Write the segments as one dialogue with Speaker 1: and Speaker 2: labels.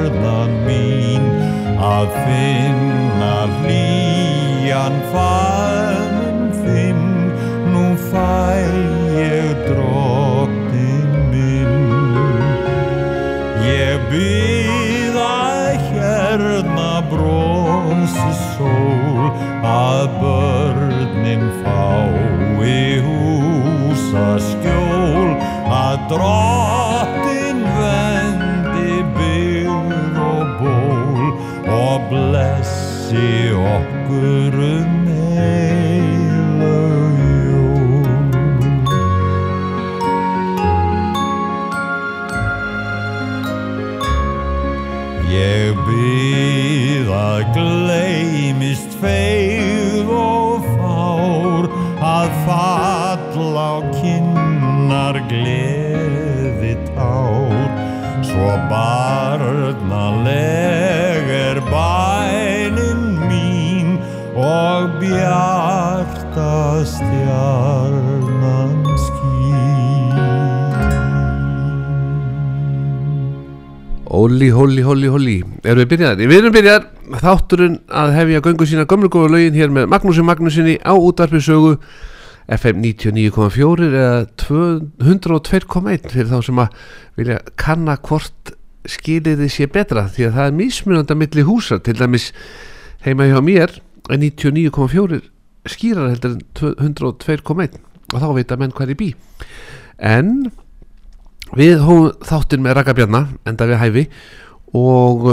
Speaker 1: stjarnan mín að finna hlýjan faðum þinn. Nú fæ ég drottin minn. Ég byrð að hérna bronsi sól að börnin fái húsa skjól að drottin blessi okkur um bjarta stjarnan skín
Speaker 2: Óli, hóli, hóli, hóli Erum við byrjaðar? Við erum byrjaðar Þátturinn að hefja göngu sína gömlu góða lögin hér með Magnúsi Magnúsinni á útarpið sögu FM 99.4 eða 202.1 fyrir þá sem að vilja kanna hvort skiliði sé betra því að það er mismunandi að milli húsa til dæmis heima hjá mér er 99.4 skýrar heldur en 102.1 og þá veit að menn hvað er í bí en Við hóum þáttinn með Raka Bjarna enda við hæfi og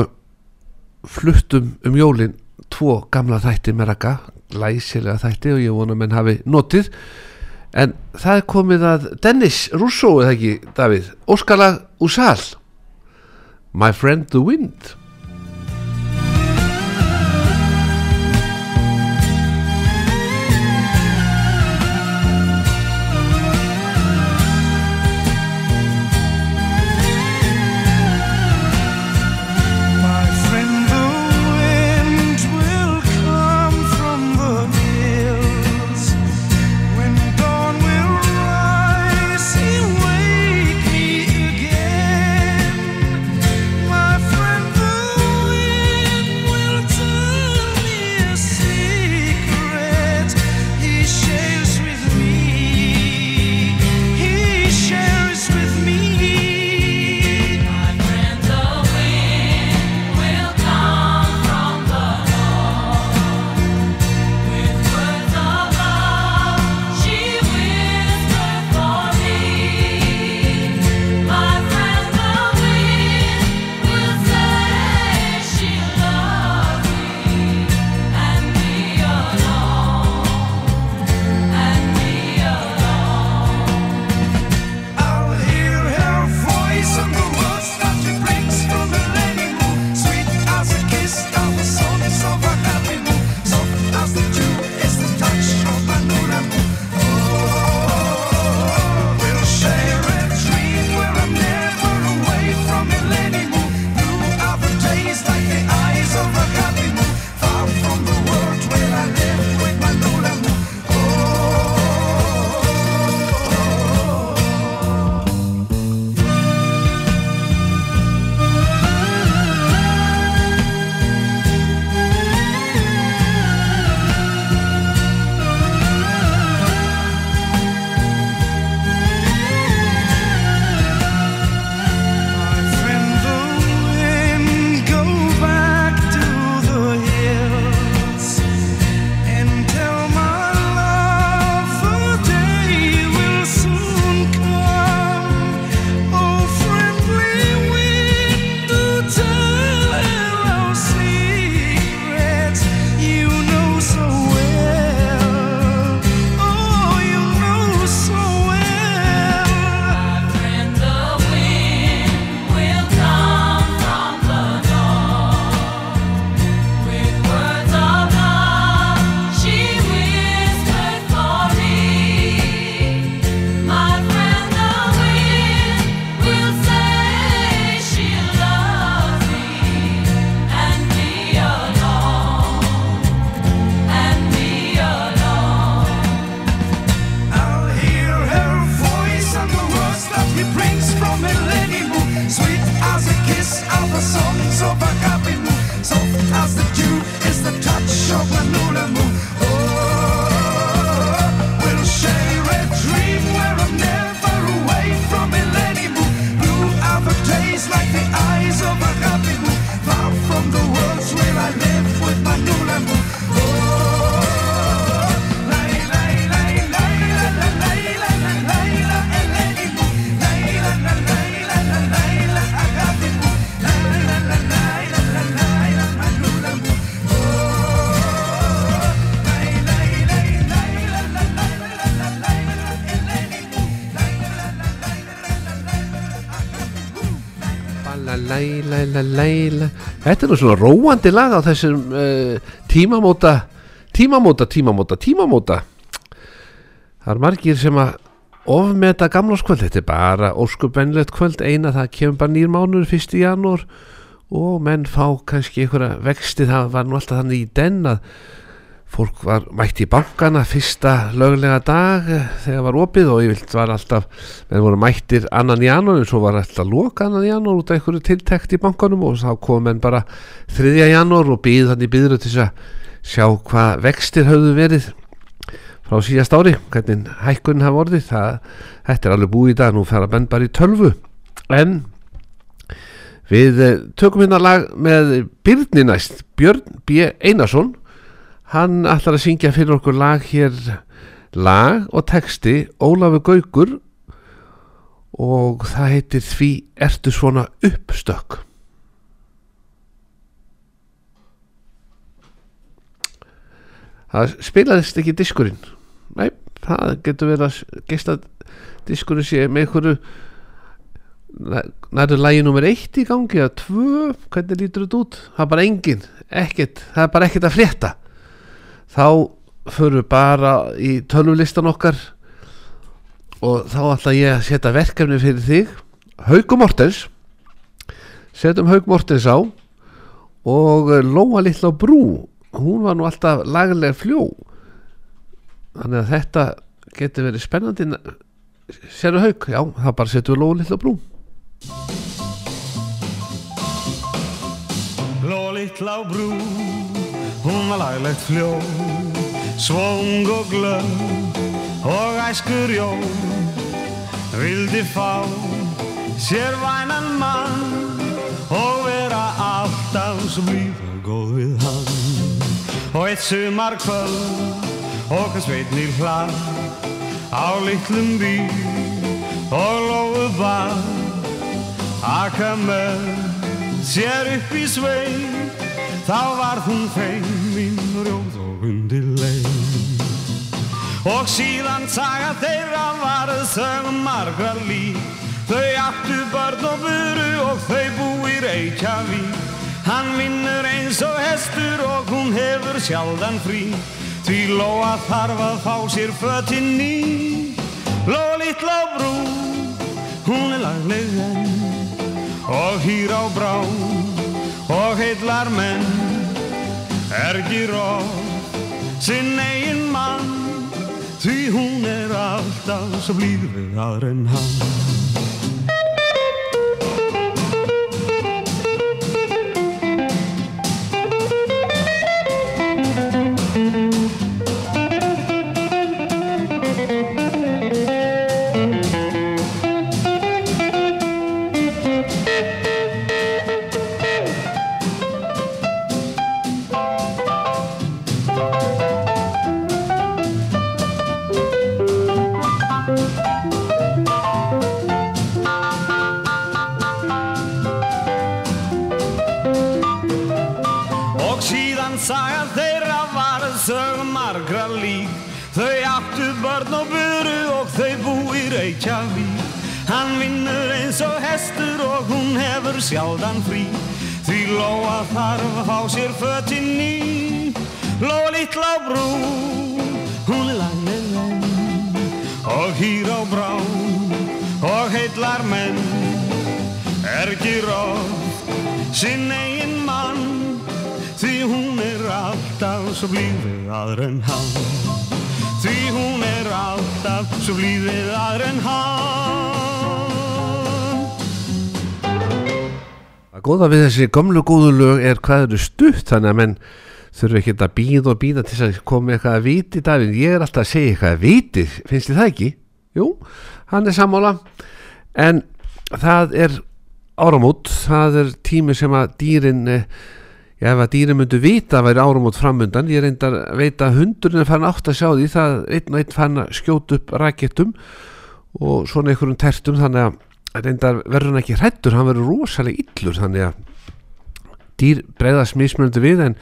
Speaker 2: fluttum um jólin tvo gamla þætti með Raka læsilega þætti og ég vona menn hafi notið. En það er komið að Dennis Russo eða ekki Davíð? Óskala Úsal My Friend the Wind la, la, la, la. Þetta er nú svona róandi lag á þessum uh, tímamóta tímamóta, tímamóta, tímamóta. Það er margir sem að ofmeta gamláskvöld þetta er bara óskupennilegt kvöld. Eina það kemur bara nýr mánuður fyrst í janúar og menn fá kannski einhverja vexti. Það var nú alltaf þannig í den að fólk var mætt í bankana fyrsta löglega dag eh, þegar var opið og ég vilt var alltaf menn voru mættir annan janúar en svo var alltaf loka annan janúar út af einhverju tiltekt í bankanum og þá kom menn bara þriðja janúar og býð þannig býður til að sjá hvað vextir höfðu verið frá síðast ári, hvernig hækkun hafa orðið, það, þetta er alveg búið í dag, nú fara menn bara í tölvu. En við eh, tökum hérna lag með Byrni næst, Björn B. Einarsson hann ætlar að syngja fyrir okkur lag hér lag og texti Ólafur Gaukur og það heitir Því ertu svona uppstökk það spilaðist ekki diskurinn. Nei, það getur verið að geista diskurinn sé með einhverju nærðu lægi nummer eitt í gangi eða tvö, hvernig lítur þetta út? Það er bara engin, ekkert það er bara ekkert að frétta þá förum við bara í tölvulistan okkar og þá ætla ég að setja verkefni fyrir þig. Haugum Mortens. Setjum Haug Mortens á og Lóa litla á brú hún var nú alltaf laglega fljó. Þannig að þetta getur verið spennandi. Sérðu Haug? Já, það bara setjum við Lóa litla á brú.
Speaker 3: Lólittla á brú, hún var laglegt fljó Svong og glöð og æskur jó Vildi fá sér vænan mann Og vera alltaf svo blíð og góð við hann. Og eitt sumar kvöld og hans veitnir hlað Á litlum bíl og lóðu var Aka með sér upp í sveit Þá var hún feimin rjóð og undir leið Og síðan saga þeirra var sögum margra líf. Þau áttu börn og buru og þau búi Reykjavík. Hann vinnur eins og hestur og hún hefur sjaldan frí. Því Lóa þarf að fá sér fötin ný. Lóa litla á brú, hún er lagleg enn. Og hýr á brá og heillar menn ergir of sinn eigin mann því hún er alltaf svo blíð við aðra en hann svo blíð við aðra en hann. Því hún er alltaf svo blíð við aðra en hann.
Speaker 2: Að góða við þessi gömlu góðu lög er hvað eru stutt þannig að menn þurfi ekki að býða og býða til að koma eitthvað að viti Davíð, ég er alltaf að segja eitthvað að viti finnst þið það ekki? Jú, hann er sammála. En það er áramót, það er tími sem að dýrin eh, já, ef að dýrin myndu vita að væri áramót framundan, ég reyndar að veita að hundurinn er fann átt að sjá því það einn og einn fann að skjóta upp rakettum og svona einhverjum tertum þannig að reyndar verður hann ekki hrættur, hann verður rosalega illur þannig að dýr breyðast mismunandi við en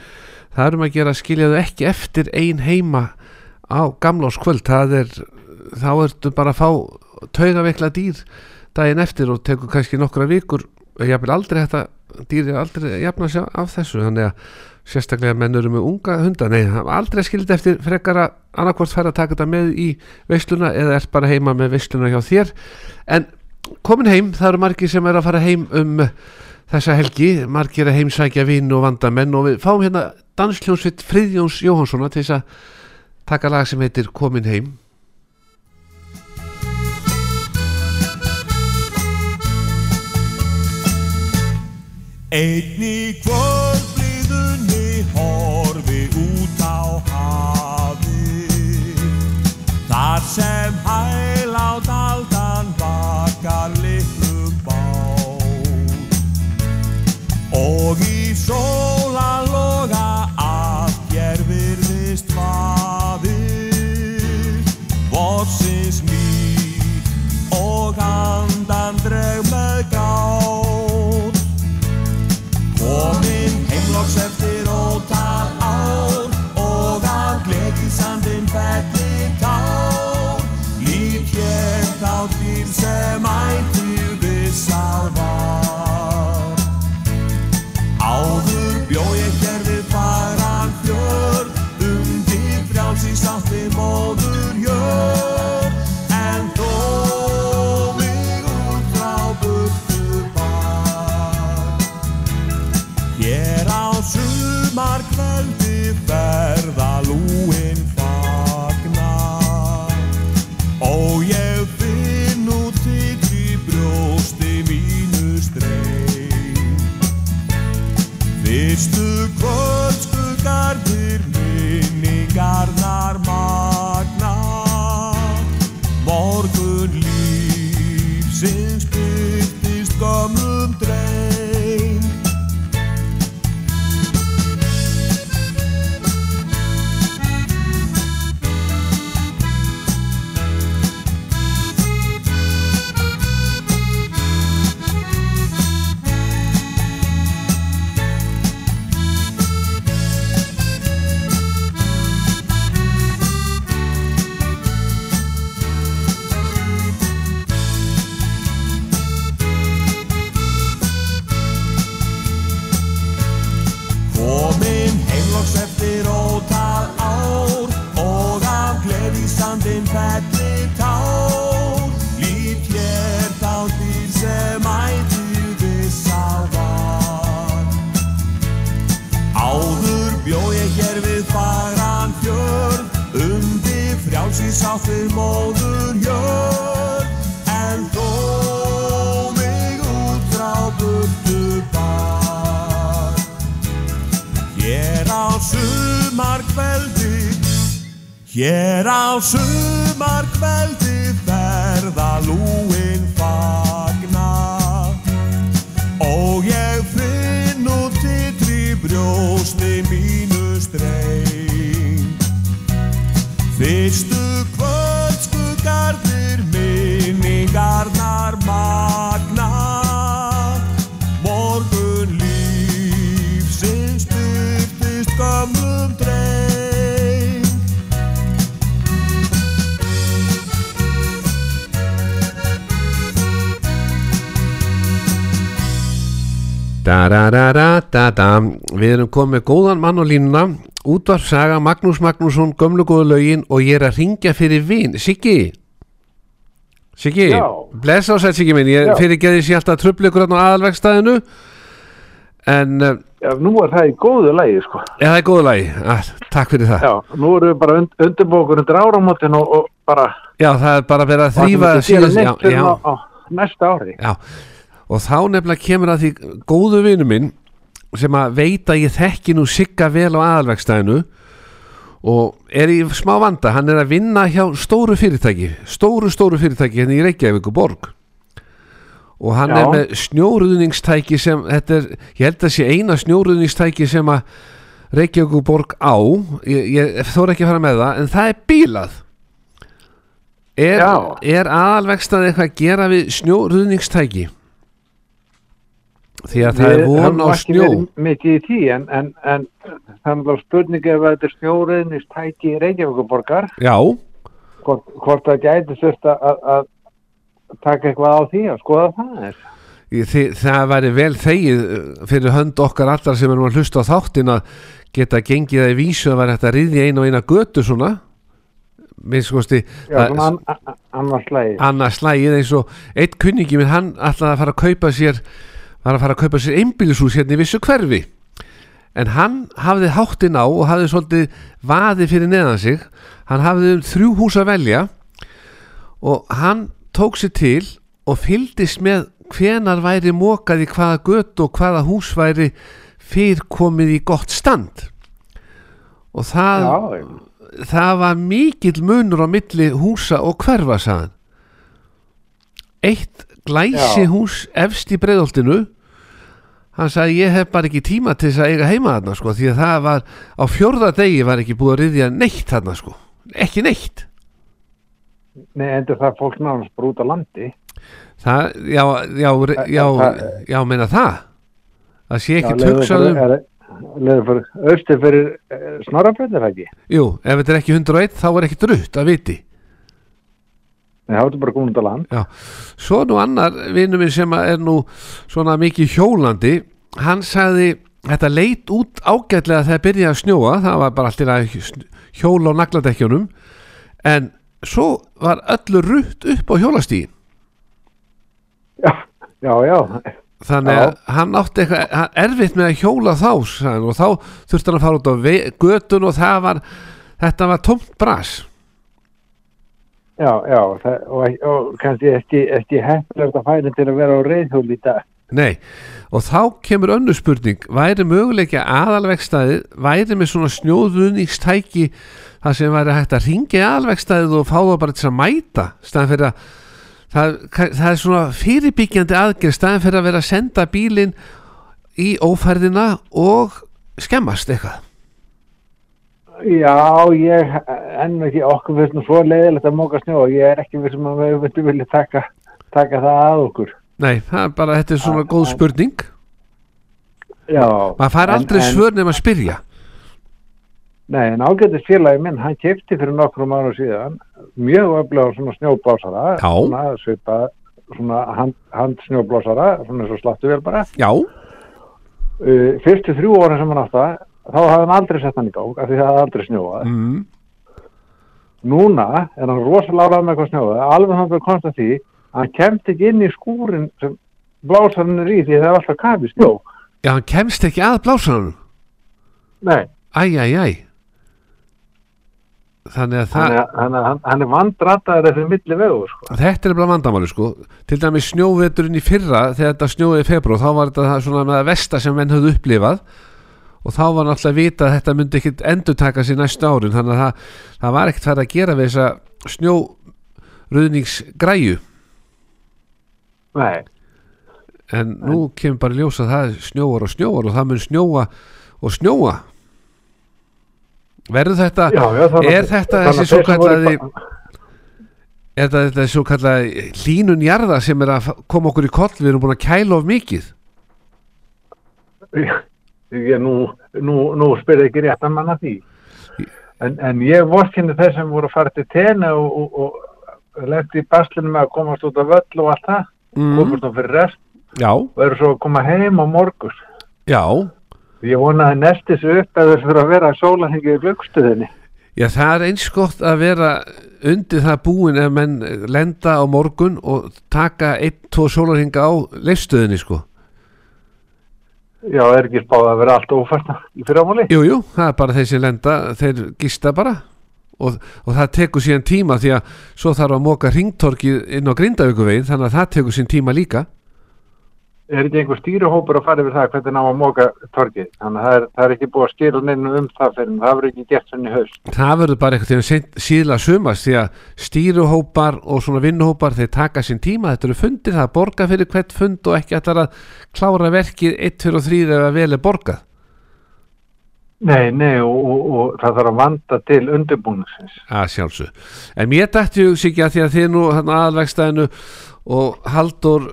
Speaker 2: það erum að gera að skilja þau ekki eftir ein heima á gamláskvöld það er, þá ertu bara að fá taugaveikla dýr daginn eftir og tekur kannski nokkra vikur ég vil aldrei hægt að dýri aldrei jafna sig af þessu þannig að sérstaklega menn eru með unga hunda nei, aldrei skild eftir frekar að annarkvort færa að taka þetta með í veisluna eða ert bara heima með veisluna hjá þér. En komin heim, það eru margir sem er að fara heim um þessa helgi, margir að heimsækja vinn og vandamenn og við fáum hérna dansljónsvitt Friðjóns Jóhanssona til þess að taka lag sem heitir Komin heim
Speaker 1: Einn í kvöldblíðunni horfi út á hafi Þar sem hælátt aldan bakar litlum bát. Og í sólarloga Hér á sumar kveldi ferða Deus temido. Við
Speaker 2: erum komið góðan mann og línuna. Útvarpsaga Magnús Magnússon Gömlu góðu lögin og ég er að ringja fyrir vin. Siggi? Siggi,
Speaker 4: Já.
Speaker 2: blessa á sætt Siggi minn. Ég
Speaker 4: Já.
Speaker 2: fyrir geði sér alltaf tröflu ykkur á aðalvegstæðinu En uh,
Speaker 4: Já, nú er það í góðu lægi, sko.
Speaker 2: ja, það er góðu lagi. Ah, Takk fyrir það.
Speaker 4: Já, nú erum við bara und, undirbókur undir áramótin og, og bara
Speaker 2: Já, það er bara verið að þrýfa síðan- já, já,
Speaker 4: á næsta ári.
Speaker 2: já Og þá nefnilega kemur að því góðu vinu minn sem að veit að ég þekki nú sigga vel á aðalvegstæðinu og er í smá vanda. Hann er að vinna hjá stóru fyrirtæki stóru stóru fyrirtæki hérna í Reykjavík og Borg og hann
Speaker 4: Já.
Speaker 2: er með snjóruðningstæki sem þetta er, ég held að sé eina snjóruðningstæki sem að Reykjavík og Borg á. Ég, ég þóra ekki að fara með það en það er bílað. Er, er aðalvegstæði eitthvað að gera við snjóruðningstæki því að það er von á
Speaker 4: ekki
Speaker 2: snjó.
Speaker 4: verið mikið í tí, en, en, en það er bara spurningi ef þetta er snjóriðnist tæki Reykjavíkuborgar,
Speaker 2: já,
Speaker 4: hvort, hvort það gæti sérst að, að taka eitthvað á því að skoða það er.
Speaker 2: Þi- það væri vel þegið uh, fyrir hönd okkar allar sem erum að hlusta á þáttin að geta gengið það í vísu að væri hægt að riðja einu og eina götu svona. Minnst kosti
Speaker 4: Já, svona an, an, annars
Speaker 2: slægið eins og eitt kunningi minn hann ætlaði að fara að kaupa sér var að fara að kaupa sér einbýlishús hérna í vissu hverfi. En hann hafði háttinn á og hafði svolítið vaði fyrir neðan sig. Hann hafði um þrjú hús að velja og hann tók sér til og fylgdist með hvenar væri mokað í hvaða gött og hvaða hús væri fyrr komið í gott stand. Og það
Speaker 4: Já,
Speaker 2: það var mikill munur á milli húsa og hverfa sagðan eitt glæsi hús efst í breiðoltinu hann sagði ég hef bara ekki tíma til þess að eiga heima þarna sko því að það var á fjórða degi var ekki búið að riðja neitt þarna sko ekki neitt
Speaker 4: nei, endur það fólk nánast bara út á landi.
Speaker 2: það, já, já, já, já, já meina það það sé ekki töksaðum
Speaker 4: Leður fyrir, austu fyrir snorrabrönd er það ekki?
Speaker 2: jú, ef þetta er ekki 101 þá er ekki drutt að viti
Speaker 4: Nei, það er bara komin út á land.
Speaker 2: Já, svo nú annar vinnu minn sem er nú svona mikið hjólandi. Hann sagði þetta leit út ágætlega þegar byrjaði að snjóa. Það var bara allir að hjóla á nagladekkjunum. En svo var öllu rutt upp á hjólastíðin
Speaker 4: Já, já, já.
Speaker 2: þannig að hann átti eitthvað erfitt með að hjóla þá sagði, og þá þurfti hann að fara út á götun og það var þetta var tómt bras
Speaker 4: Já, já, það, og, og kannski ekki, ekki heppilegt að færi til að vera á reyðhjól í dag.
Speaker 2: Nei, og þá kemur önnur spurning væri möguleika aðalvegstæðið væri með svona snjóðuningstæki það sem væri hægt að ringa í aðalvegstæðið og fá það bara til að mæta staðan fyrir að það, það er svona fyrirbyggjandi aðgerð staðan fyrir að vera að senda bílinn í ófærðina og skemmast eitthvað
Speaker 4: Já, ég enn ekki okkur finnst nú svo leiðilegt að móka snjó og ég er ekki vissum að við myndum vilja taka, taka það að okkur.
Speaker 2: Nei, það er bara, þetta er svona
Speaker 4: Ah,
Speaker 2: góð
Speaker 4: ah.
Speaker 2: spurning
Speaker 4: Já.
Speaker 2: maður fær
Speaker 4: en-
Speaker 2: aldrei
Speaker 4: en-
Speaker 2: svör nefn að spyrja
Speaker 4: Nei, en ágættis félagi minn, hann kefti fyrir nokkrum ára síðan mjög öflega svona snjóblásara,
Speaker 2: Já.
Speaker 4: svona svipa, svona hand, handsnjóblásara, svona eins og sláttu vel bara.
Speaker 2: Já,
Speaker 4: Uh, fyrstu þrjú ára sem hann átt það, þá hafði hann aldrei sett hann í gang, af því það hafði aldrei snjóað.
Speaker 2: mm,
Speaker 4: Núna er hann rosalega árað með hvað snjóað, alveg hann fyrir komst að því, að hann kemst ekki inn í skúrin sem blásarinn er í því það er alltaf kafi snjó.
Speaker 2: já, hann kemst ekki að blásanum
Speaker 4: Nei,
Speaker 2: Æ, æ, æ. Þannig að það
Speaker 4: hann hann, hann, er vandrataður eftir milli vegur, sko.
Speaker 2: Þetta er bara vandamáli sko. Til dæmis snjóveturinn í fyrra Þegar þetta snjóði í februar Þá var þetta svona með að vesta sem menn höfðu upplifað Og þá var náttúrulega að vita að þetta myndi ekkit endur taka sér næstu árin. Þannig að það, það var ekkert fært að gera við þessa snjóruðningsgræju.
Speaker 4: Nei,
Speaker 2: En nú kemur bara í ljós að það snjóar og snjóar Og það mun snjóa og snjóa. Verður þetta
Speaker 4: já, já, þannig
Speaker 2: Er þetta þessi
Speaker 4: voru
Speaker 2: svokallaði-
Speaker 4: bara-
Speaker 2: Er þetta, þetta svo kallaði hlínun jarða sem er að koma okkur í koll? Við erum búin að kæla of mikið
Speaker 4: ég, nú, nú, nú spyrir ekki rétt að manna því. En, en ég vorkinni þeir sem voru að fara til tenni og, og, og lefði í baslinu með að komast út af völl og allt það.
Speaker 2: Mm.
Speaker 4: komast á fyrir rest.
Speaker 2: Já,
Speaker 4: og eru svo að koma heim á morgus
Speaker 2: já.
Speaker 4: Ég vonaði nestis upp eða þess fyrir að vera sólahengi í glöggstuðinni
Speaker 2: Já, það er eins gott að vera undir það búin ef menn lenda á morgun og taka einn, tvo sólarhinga á leifstöðinni sko.
Speaker 4: Já, er ekki spáð að vera allt ófært í fyrramáli
Speaker 2: Jú, jú, það er bara þeir sem lenda, þeir gista bara og, og það tekur síðan tíma því að svo þarf að móka ringtorkið inn á grindauguvegin þannig að það tekur síðan tíma líka.
Speaker 4: Er ekki einhver stýruhópur að fara yfir það hvernig ná að móka torkið þannig að það er, það er ekki búið að skýra neinu um það fyrir það verður ekki gert svona í haust
Speaker 2: Það verður bara eitthvað til að síðla sumast því að stýruhópar og svona vinnuhópar þeir taka sín tíma, þetta eru fundir það er borga fyrir hvert fund og ekki ætlar að klára verkið 1, 2 og 3 ef að vel er borgað.
Speaker 4: Nei, nei og, og, og það þarf að vanda til undirbúningsins.
Speaker 2: að sjálfsög en mér dætti hugsi ekki að því að þið nú aðalvegstæðinu og Haldur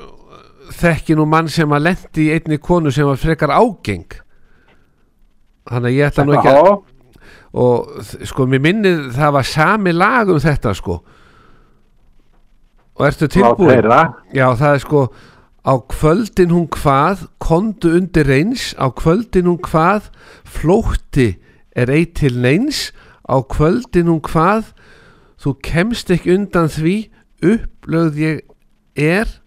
Speaker 2: þekki nú mann sem að lendi í einni konu sem var frekar ágeng. Þannig að ég ætla nú ekki að og sko mér minnir það var sami lag um þetta sko. Og ertu tilbúin? já það er sko á kvöldin hún hvað kondu undir reyns. Á kvöldin hún hvað flótti er ei til neins. Á kvöldin hún hvað þú kemst ekki undan því upplögð ég er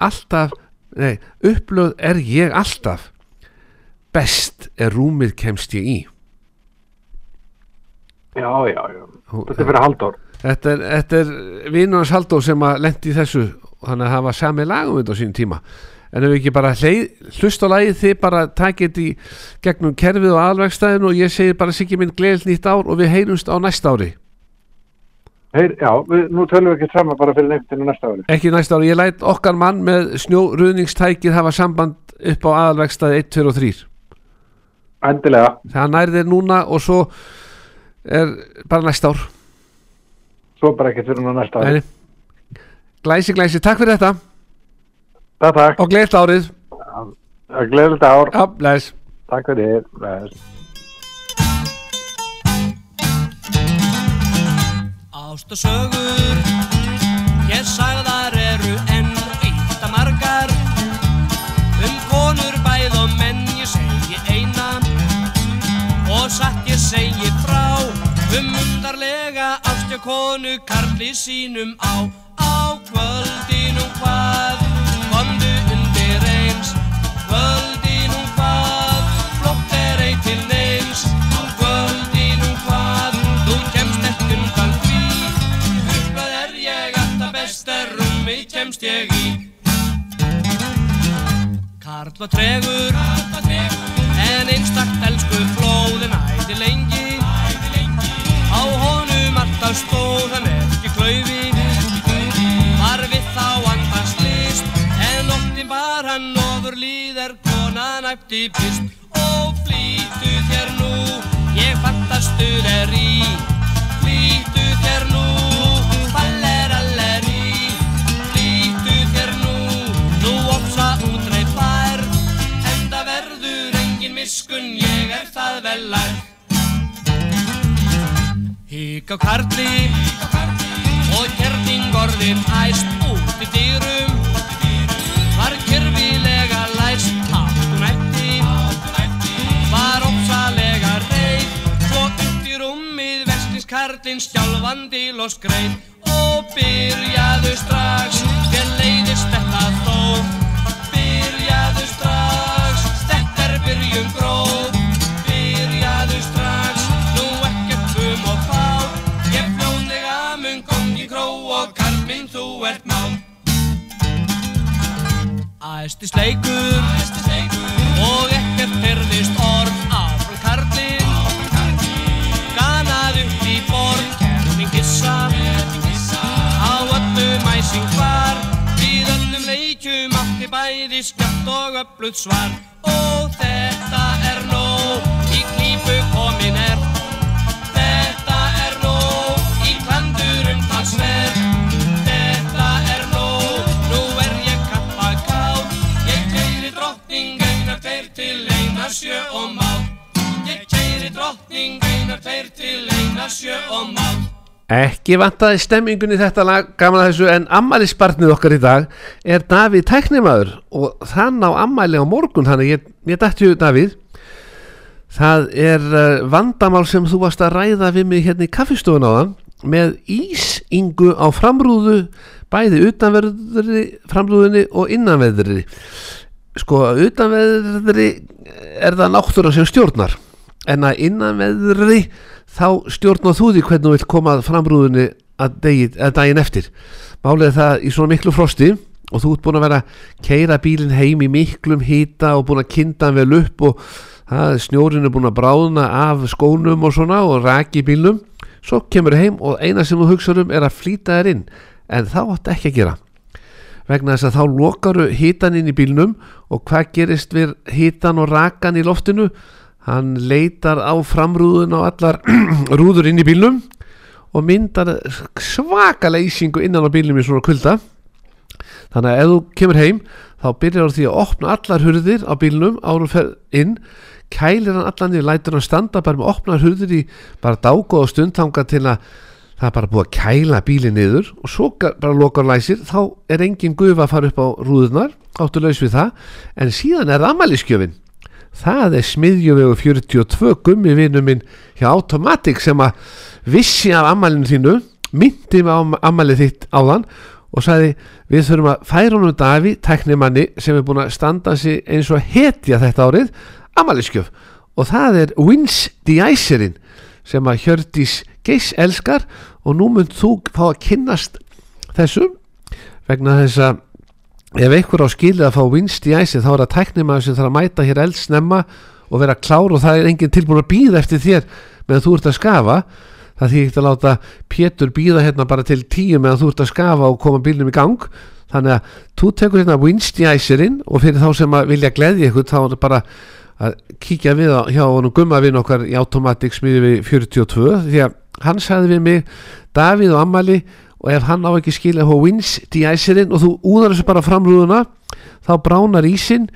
Speaker 2: alltaf nei, upplögð er ég alltaf. Best er rúmið kemst ég í.
Speaker 4: Já, já, já. Þetta er fyrir Halldór.
Speaker 2: Þetta er, þetta er vinnunars Halldór sem að lendi í þessu. Þannig að hafa sami lagum þetta á sínum tíma. En ef við ekki bara hlust á lagið þið bara takið þetta í gegnum kerfið og alvegstæðin og ég segir bara Siggi minn gleðilt nýtt ár og við heyrumst á næsta ári
Speaker 4: Heyr, já, við, nú tölum við ekki saman bara fyrir nefndinu næsta ári.
Speaker 2: ekki næsta ári, ég læt okkar mann með snjóruðningstækið hafa samband upp á aðalvegstæði 1, 2 og 3
Speaker 4: Endilega.
Speaker 2: það nærðir núna og svo er bara næsta ár
Speaker 4: Svo bara ekkert fyrir nú næsta ári.
Speaker 2: Nei. glæsi glæsi, takk fyrir þetta
Speaker 4: Takk, takk.
Speaker 2: og gleðilt árið
Speaker 4: Gleðilegt ár.
Speaker 2: Já, bless
Speaker 4: Takk fyrir. Bless.
Speaker 5: Ást og sögur. Hér sagðar eru enn eitt að margar. Um konur bæð og menn ég segi eina. Og satt ég segi frá Um undarlega ástja konu karli sínum á. Á kvöldinum hvað Komdu undir eins. Kvöldinum hvað Flott er ei til neins Á kvöldinum hvað Þú kemst ekki undan því. Uppað er ég alltaf best er rúmi kemst ég í. Karl og tregur. En einstakt elsku flóðin æði lengi. Á honum alltaf stóð hann ekki klaufi. Var við þá andans list En nóttin bar hann ofur líðar konan æpti pist. Og flýtu Hík á karli. Og kerting orðin æst út í dýrum Var kyrfilega læst Hattum ætti Var ópsalega reið. Svo upp í rúmið Verslingskarlinn skjálfandi loskreið Og byrjaðu strax Æsti sleikur. Og ekkert heyrðist orð Áfram karlinn Ganað upp í borð Kerning gissa Á öllum æsing var Við öllum leikjum átti bæði skjátt og öflugt svar. Og
Speaker 2: Ekki vantaði stemmingunni þetta lag gaman að þessu en ammælisbarnið okkar í dag er Davíð tæknimaður og þann á ammæli á morgun þannig ég, ég dætti ju Davíð. Það er uh, vandamál sem þú varst að ræða við mig hérna í kaffistofun á þann með ísingu á framrúðu bæði utanverðri framrúðinni og innanverðri. Sko utanverðri er það náttúra sem stjórnar en að innanverðri þá stjórnar þú því hvernig þú vilt koma að framrúðinni að, degi, að daginn eftir. Málið það í svona miklu frosti og þú ert búin að vera að keira bílinn heim í miklum hýta og búin að kynna hann vel upp og það, snjórin er búin að bráðna af skónum og svona og raki bílnum. Svo kemur heim og eina sem þú hugsaður um er að flýta þér inn en þá átt ekki að gera. Vegna þess að þá lokaru hítan inn í bílnum og hvað gerist við hítan og rakan í loftinu hann leitar á framrúðun á allar rúður inn í bílnum og myndar svaka leysingu innan á bílnum í svona kulda. Þannig að ef þú kemur heim þá byrjar því að opna allar hurðir á bílnum árum fer inn kælir hann allan í lætur hann standa bara með opnar hurðir í bara dágóð og stundtanga til að það er bara búið að kæla bílinn niður og svo bara lokar læsir þá er engin gufa að fara upp á rúðunar áttu laus við það. En síðan er það ammæliskjöfin það er smiðjuvegu 42 gummi vinnu minn hjá Automatic sem að vissi af ammælinu þínu myndi mig á ammælið þitt áðan og sagði við þurfum að færa honum Daví tæknimanni sem er búin að standa sig eins og hetja þetta árið ammæliskjöf og það er Wins de-Icerin sem að Hjördís Geiss elskar og nú mynd þú fá að kynnast þessum vegna þess að ef einhver á skilið að fá vinst í æsi þá er það tæknimaður sem þarf að mæta hér eldsnemma og vera klár og það er enginn tilbúin að býða eftir þér meðan þú ert að skafa. Það því ekki að láta Pétur býða hérna bara til tíu meðan þú ert að skafa og koma bílnum í gang. Þannig að þú tekur hérna vinst í æsirinn og fyrir þá sem að vilja gleðja ykkur þá er það bara að kíkja við á, hjá honum gummavinn okkar í Automatic smiði við 42 því að hann sagði við mig Davíð og Amali og ef hann á ekki skilja hvað wins de-icerinn og þú úðar þessu bara framrúðuna þá bránar ísinn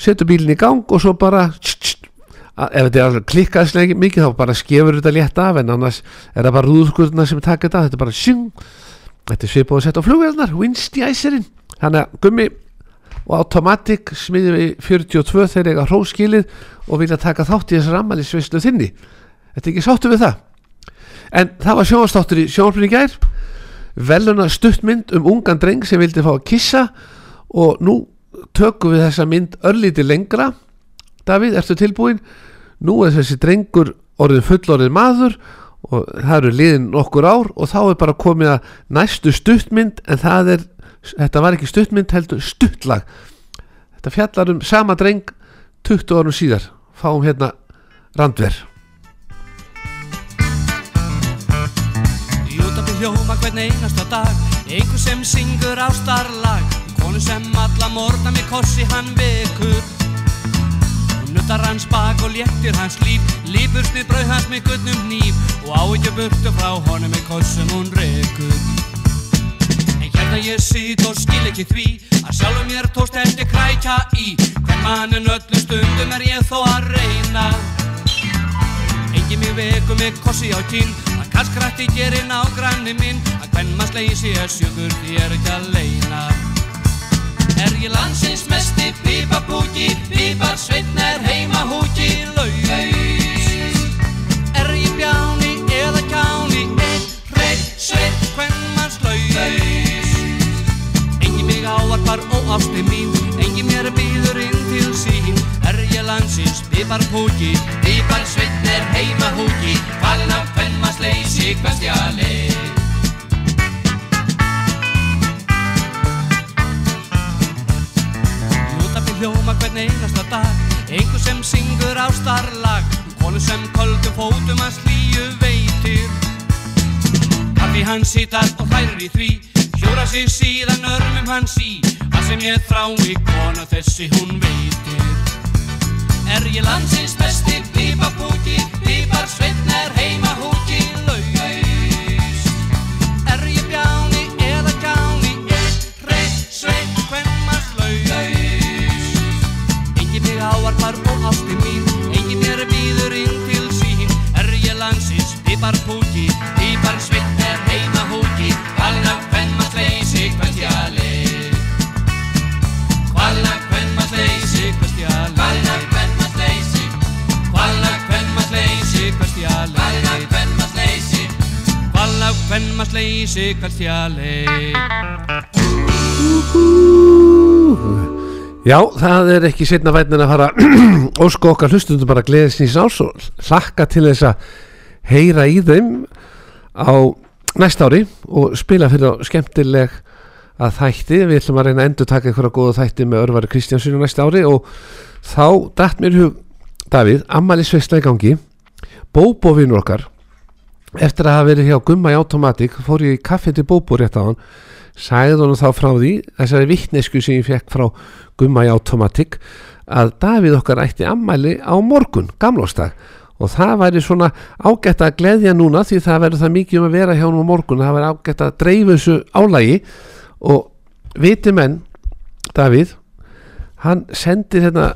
Speaker 2: setur bílinn í gang og svo bara tss, tss, ef þetta er klikkaðslega mikið þá bara skefur þetta létt af en annars er það bara rúðskurðuna sem taka þetta þetta er bara sjung. Þetta er svipað að setja á flugvelnar wins de-icerinn þannig að gummi og Automatic smiði við 42 þegar eiga hróskilið og vilja taka þátt í þessar ammælisveislu þinni. Þetta er ekki sáttu við það? En það var sjónastáttur í sjónarflinni gær veluna stuttmynd um ungan dreng sem vildi fá að kissa og nú tökum við þessa mynd örlíti lengra. Davíð, ertu tilbúin? Nú er þessi drengur orðin fullorðin maður og það eru liðin nokkur ár og þá er bara komið að næstu stuttmynd en það er, þetta var ekki stuttmynd heldur stuttlag. Þetta fjallar um sama dreng 20 árum síðar. Fáum hérna randver
Speaker 5: hljóma hvern einasta dag. Einhver sem syngur ástarlag Konu sem alla morgna með kossi hann vekur Hún nuttar hans bak og léttir hans líf Lífur snið brauð hans með gullnum nýf Og á ekki burtu frá honum með kossum hún rekur. En hérna ég sit og skil ekki því Að sjálfum mér tóst ekki krækja í. Hvern mannin öllu stundum er ég þó að reyna. Engi mig veku með kossi á kinn Að kalskrætti gerir nágranni minn Að hvern maður sleysi er sjökur því er ekki að leina Er ég landsins mesti pípapúki Pípar sveitn er heima húki Laus. Er ég bjáni eða kjáni Einn hreitt sveit hvern maður slaus. Engi mig áarpar og ásti mín Engi mér býður inn til sín. Er ég landsins pípar púki Pípar sveitn er heima húki Hvalinn af sleysi hvernstjali Nútabi hljóma hvern einasta dag. Einhver sem syngur á starlag. Konu sem köldum fótum að slíu veitir. Kaffi hans hittar og hlærir í því. Hjóra sig síðan örmum hans í sem ég þrái konu þessi hún veitir. Er ég landsins besti pípapúki Pípar sveitn er heima húki laus. Er ég bjáni eða kjáni Eitt reitt sveit hvern maður laus? Engi mig áarpar og ásti mín Engi mér býður inn til sín. Er ég landsins píparpúki Pípar sveit er heima húki. Hvern maður leysi hvern stjali Hvalna hvern maður leysi hvern stjali
Speaker 2: Já, það er ekki setna vætnin að fara ósku okkar hlustundum bara gleðis nýs ás og hlakka til þess að heyra í þeim á næsta ári og spila fyrir skemmtileg að þætti, við ætlum að reyna að endur taka einhverja góða þætti með örvari Kristjánsson á næsta ári og þá dætt mér hug Davíð, ammali sveistla í gangi. Bóbóvinur okkar eftir að hafa verið hjá Gumma í Automatic fór ég í kaffi til bóbó rétt á hann sagði honum þá frá því þessari vittnesku sem ég fekk frá Gumma í Automatic að Davíð okkar ætti ammæli á morgun, gamlóstag og það væri svona ágætt að gleðja núna því það verður það mikið um að vera hjá honum á morgun. Það væri ágætt að dreifu þessu álægi og viti menn Davíð hann sendir hérna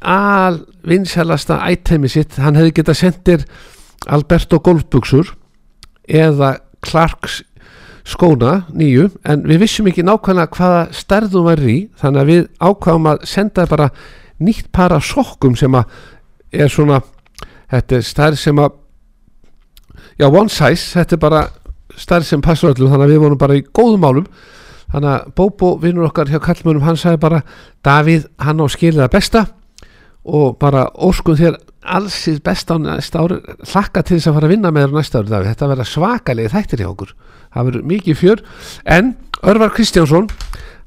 Speaker 2: al vinsælasta itemi sitt, hann hefði getað sendir Alberto golfbuxur eða Clarks skóna nýju en við vissum ekki nákvæmlega hvaða stærðum var í þannig að við ákvaðum að senda bara nýtt para sokkum sem að er svona þetta er stærð sem að já one size, þetta er bara stærð sem passar öllum þannig að við vorum bara í góðum málum. Þannig að Bóbo vinnur okkar hjá kallmönum hann sagði bara Davíð hann á skilið að besta og bara óskum þér allsið besta á næsta ári hlakka til þess að fara að vinna með þér næsta ári Davíð. þetta verða svakalegi þættir hjá okkur. Það verður mikið fjör. En Örvar Kristjánsson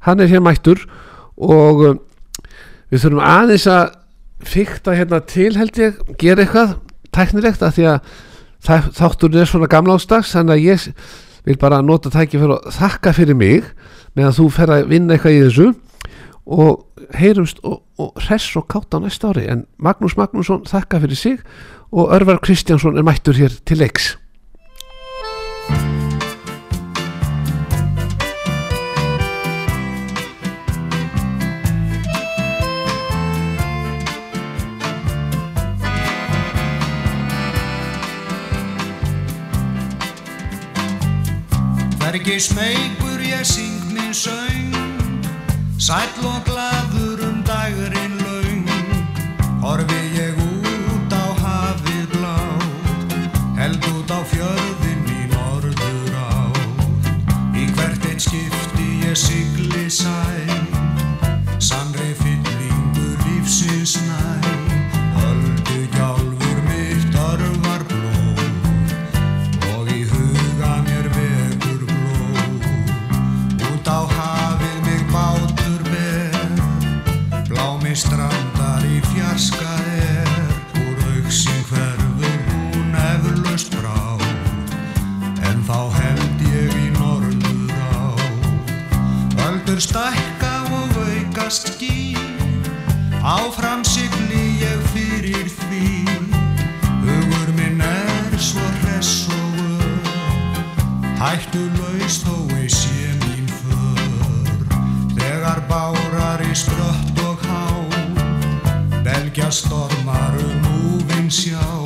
Speaker 2: hann er hér mættur og um, við þurfum aðeins að fykta hérna til held ég gera eitthvað tæknilegt að því að þátturinn er svona gamla ástags þannig að ég vil bara nota tæki fyrir að þakka fyrir mig meðan þú fer að vinna eitthvað í þessu og heyrumst og, og hress og kátt á næsta ári. En Magnús Magnússon þakka fyrir sig og Örvar Kristjánsson er mættur hér til leiks.
Speaker 6: Hvergi smeykur ég syng minn söng Sæll og glaður um dagurinn laung Horfi ég út á hafið blátt Held út á fjörðin í norður átt Í hvert einn skipti ég sigli stormar um úvinn sjá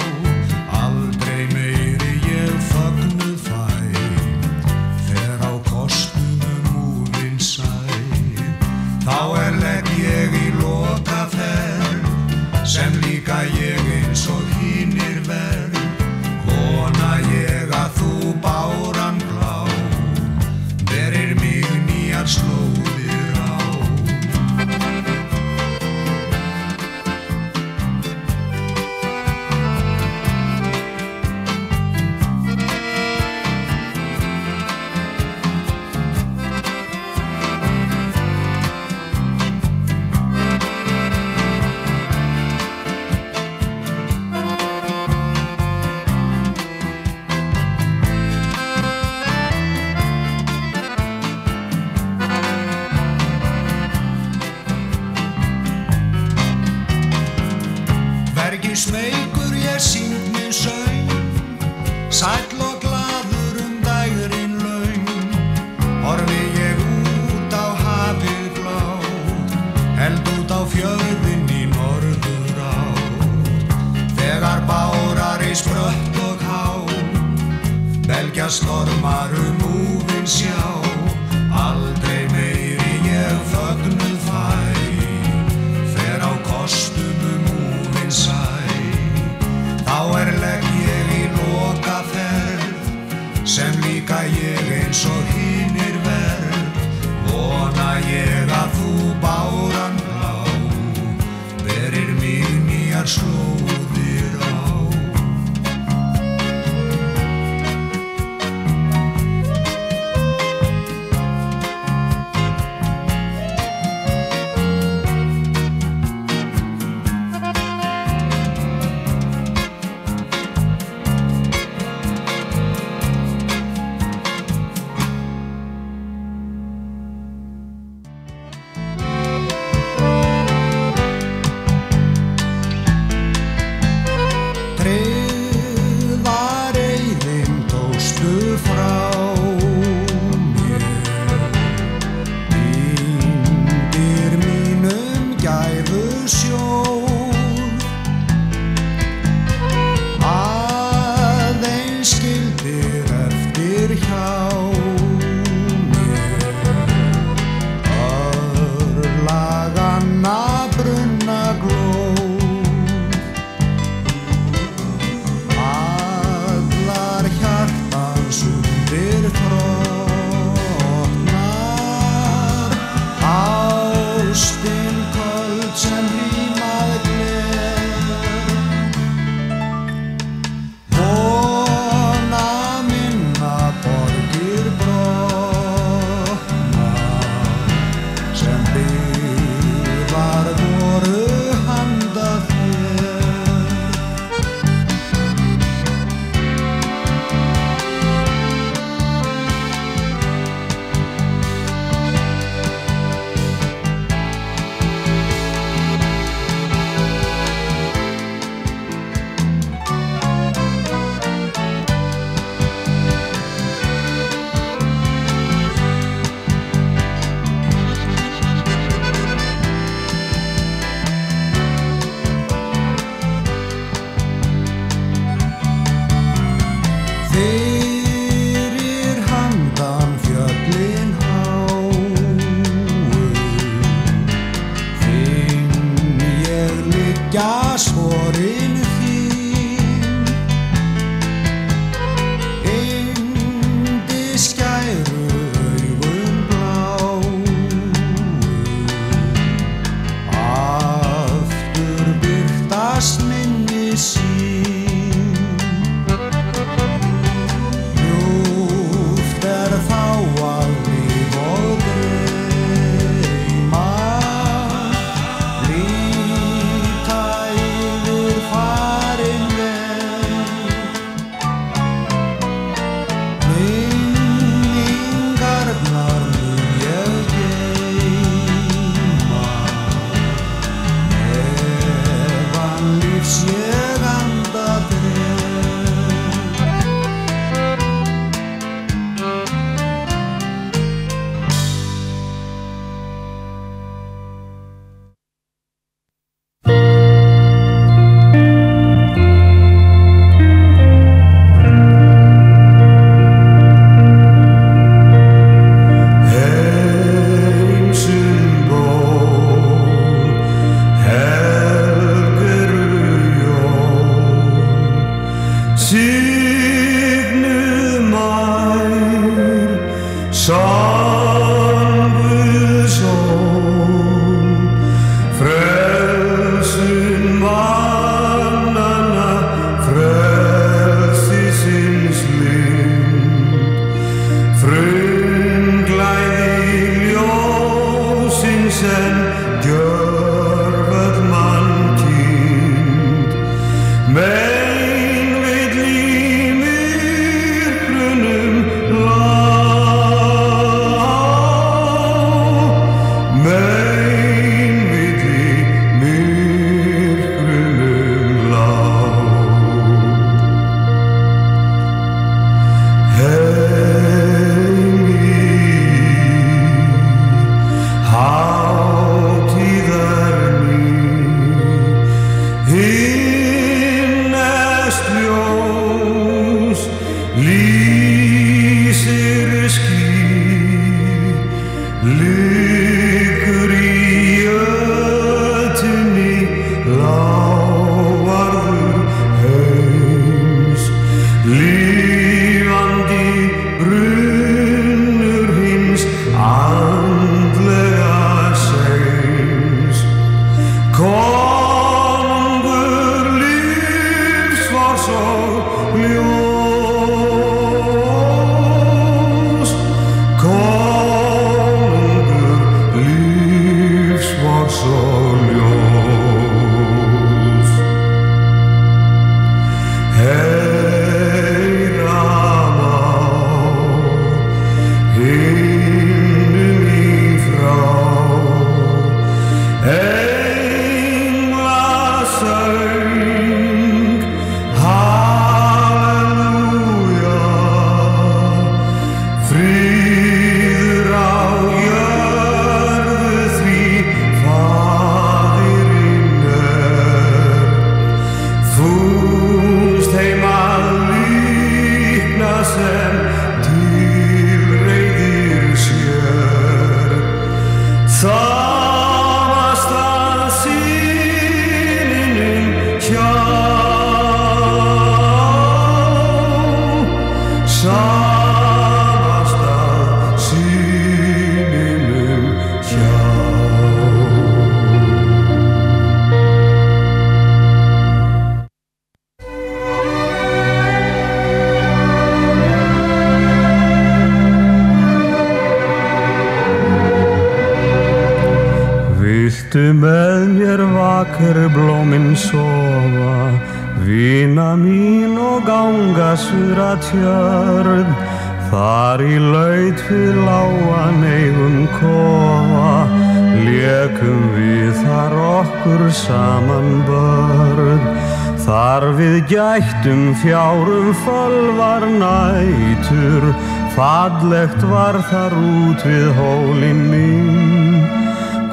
Speaker 3: við gættum fjárum fölvar nætur, fallegt var þar út við hólinn mín.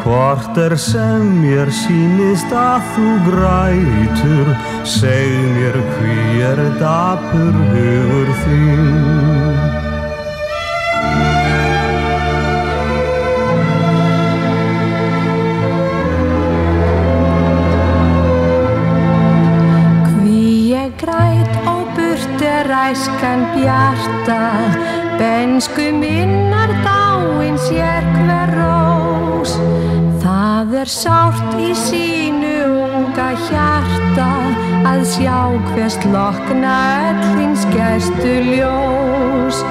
Speaker 3: Hvort er sem mér sýnist að þú grætur, seg mér hví er dapur hugur þín.
Speaker 7: Burt er æskan bjarta Bensku minnar dáin sér hver rós. Það er sárt í sínu unga hjarta Að sjá hvers lokna öllins gestu ljós.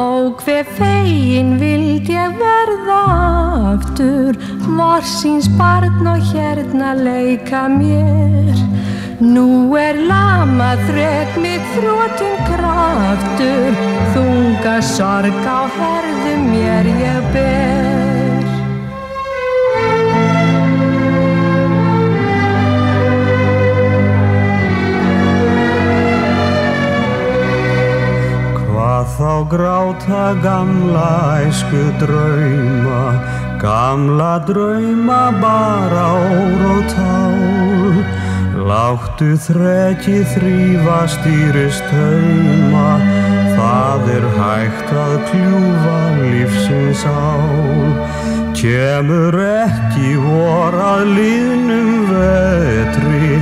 Speaker 7: Og hver fegin vild ég verða aftur Morsins barn og hérna leika mér. Nú er lama þrek mitt þrótum kraftur. Þunga sorg á herðum mér ég ber.
Speaker 3: Þá gráta gamla æsku drauma, gamla drauma bara ór og tál. Láttu þrekki þrýfa stýrist tauma, það er hægt að kljúfa lífsins ál. Kemur ekki vor að liðnum vetri,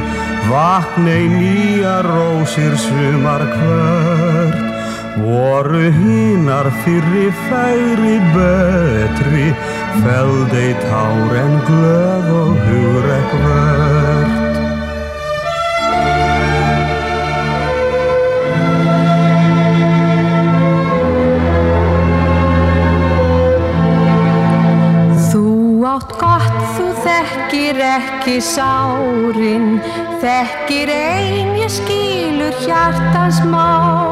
Speaker 3: vaknei nýja rósir sumar hvert. Voru hinar fyrri færi betri, feldei tár en glöð og hugrekk vert.
Speaker 7: Þú átt gott, þú þekkir ekki sárin Þekkir ein ég skilur hjartans mál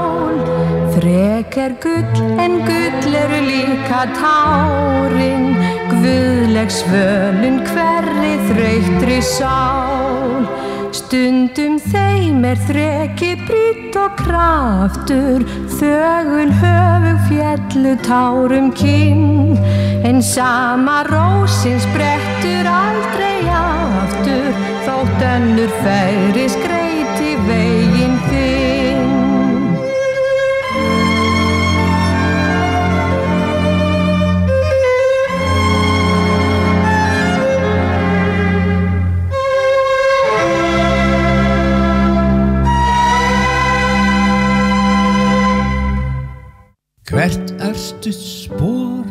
Speaker 7: Þrek er gull en gull eru líka tárin. Guðleg svölun hverri þreytri sál. Stundum þeim er þreki brýtt og kraftur. Þögul höfug fjallu tárum kinn. En sama rósin sprettur aldrei aftur. Þótt önnur færi skreiti veginn þinn
Speaker 8: Hvert örstu spór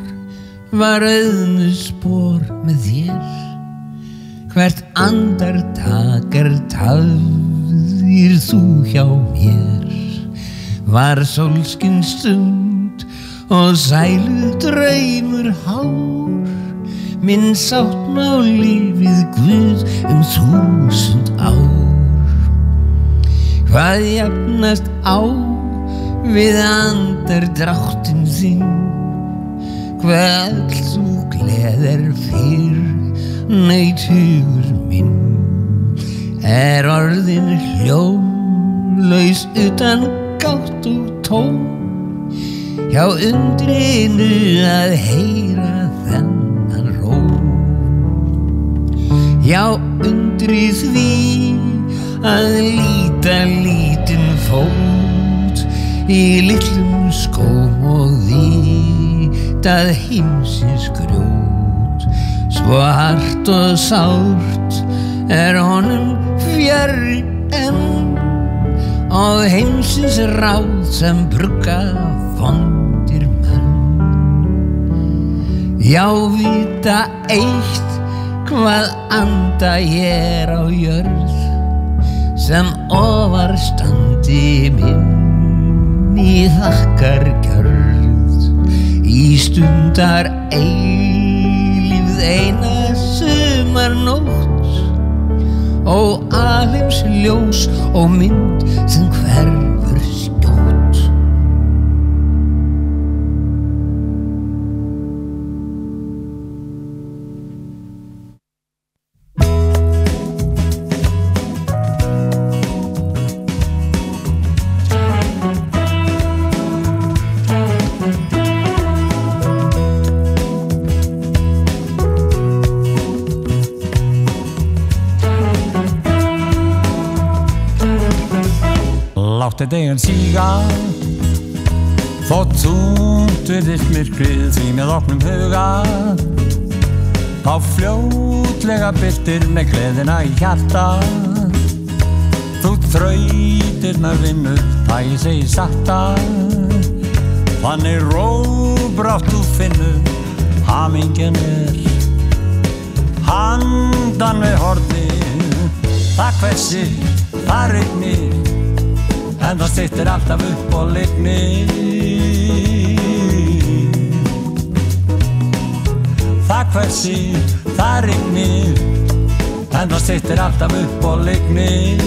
Speaker 8: var auðnu spór með þér. Hvert andartakar tafðir þú hjá mér. Var sólskinn stund og sælu draumur hár. Minn sáttmá lífið Guð um þúsund ár. Hvað jafnast á við andar dráttin þinn Hvað þú gleðir fyrr neitt hugur minn? Er orðin hljómlaus utan gátt og tón Hjá undrinu að heyra þennan ró. Já, undri því að líta lítinn fót í litlum skóm og vitað heimsins grjót. Svo hart og sárt er honum fjari enn og heimsins ráð sem brugga fondir menn. Já, vita eitt hvað anda ég er á jörð sem ofar standi minn í þakkar gjörð í stundar eilífð eina sumar nótt og alheims ljós og mynd sem hverfur
Speaker 1: Láttu deginn síga Þótt þungt virðist myrkrið því með opnum huga. Þá fljótlega byrtir með gleðina í hjarta. Þú þrautirnar vinnu, það ég segi sakta Þannig róbrátt þú finnu, hamingjan er. Handan við hornið, það hversi, það rignir En það stýttir alltaf upp og lignir Það hversi, það rignir En það stýttir alltaf upp og lignir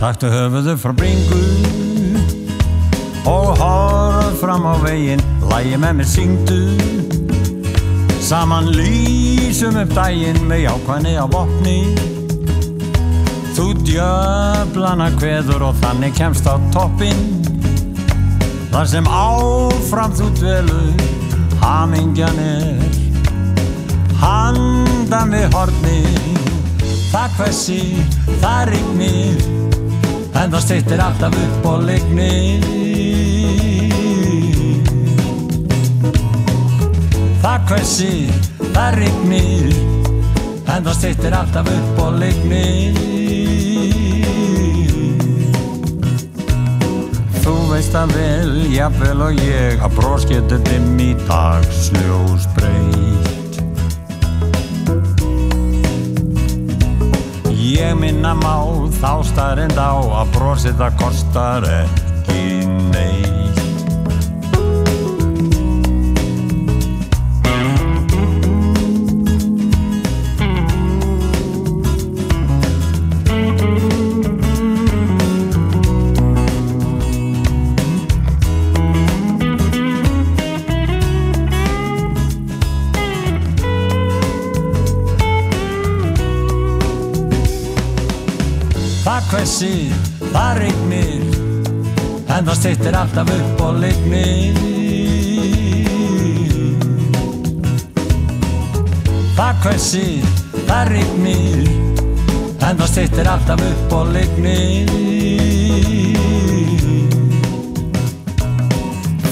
Speaker 1: Taktu höfuðu frá bringu og horf fram á veginn. Lægi með mér syngdu. Saman lýsum upp daginn með jákvæðni á vopni þú djöflana kveður og þannig kemst á toppinn. Þar sem áfram þú dvelur hamingjan er. Handan við horni það hversi, það rignir. En það stýttir alltaf upp og lignir Það hversi, það rignir. En það stýttir alltaf upp og lignir Þú veist að vel, jafnvel og ég að brós getur dimm í dagsljós breytt ég minna má þá starrend á að brosið það kostar ekki neitt Það hvessir, það rignir En það stýttir alltaf upp og lignir Það hvessir, það rignir En það stýttir alltaf upp og lignir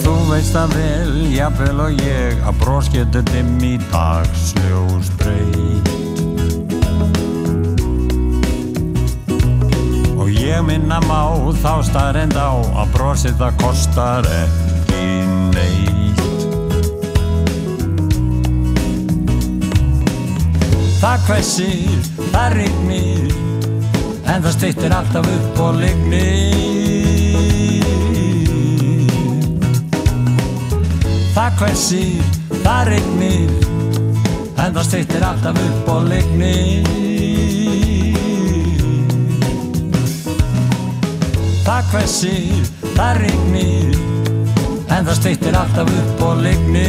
Speaker 1: Þú veist það vel, jafnvel og ég Að brós getur dimm í dagsljós breyt ég minna má þá starrend á að brosið það kostar ekki neitt. Það hvessir, það rignir, en það stýttir alltaf upp og lignir. Það hvessir, það rignir, en það stýttir alltaf upp og lignir. Það hvessir, það rignir En það stýttir alltaf upp og lignir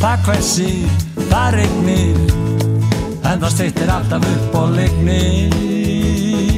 Speaker 1: Það hvessir, það rignir En það stýttir alltaf upp og lignir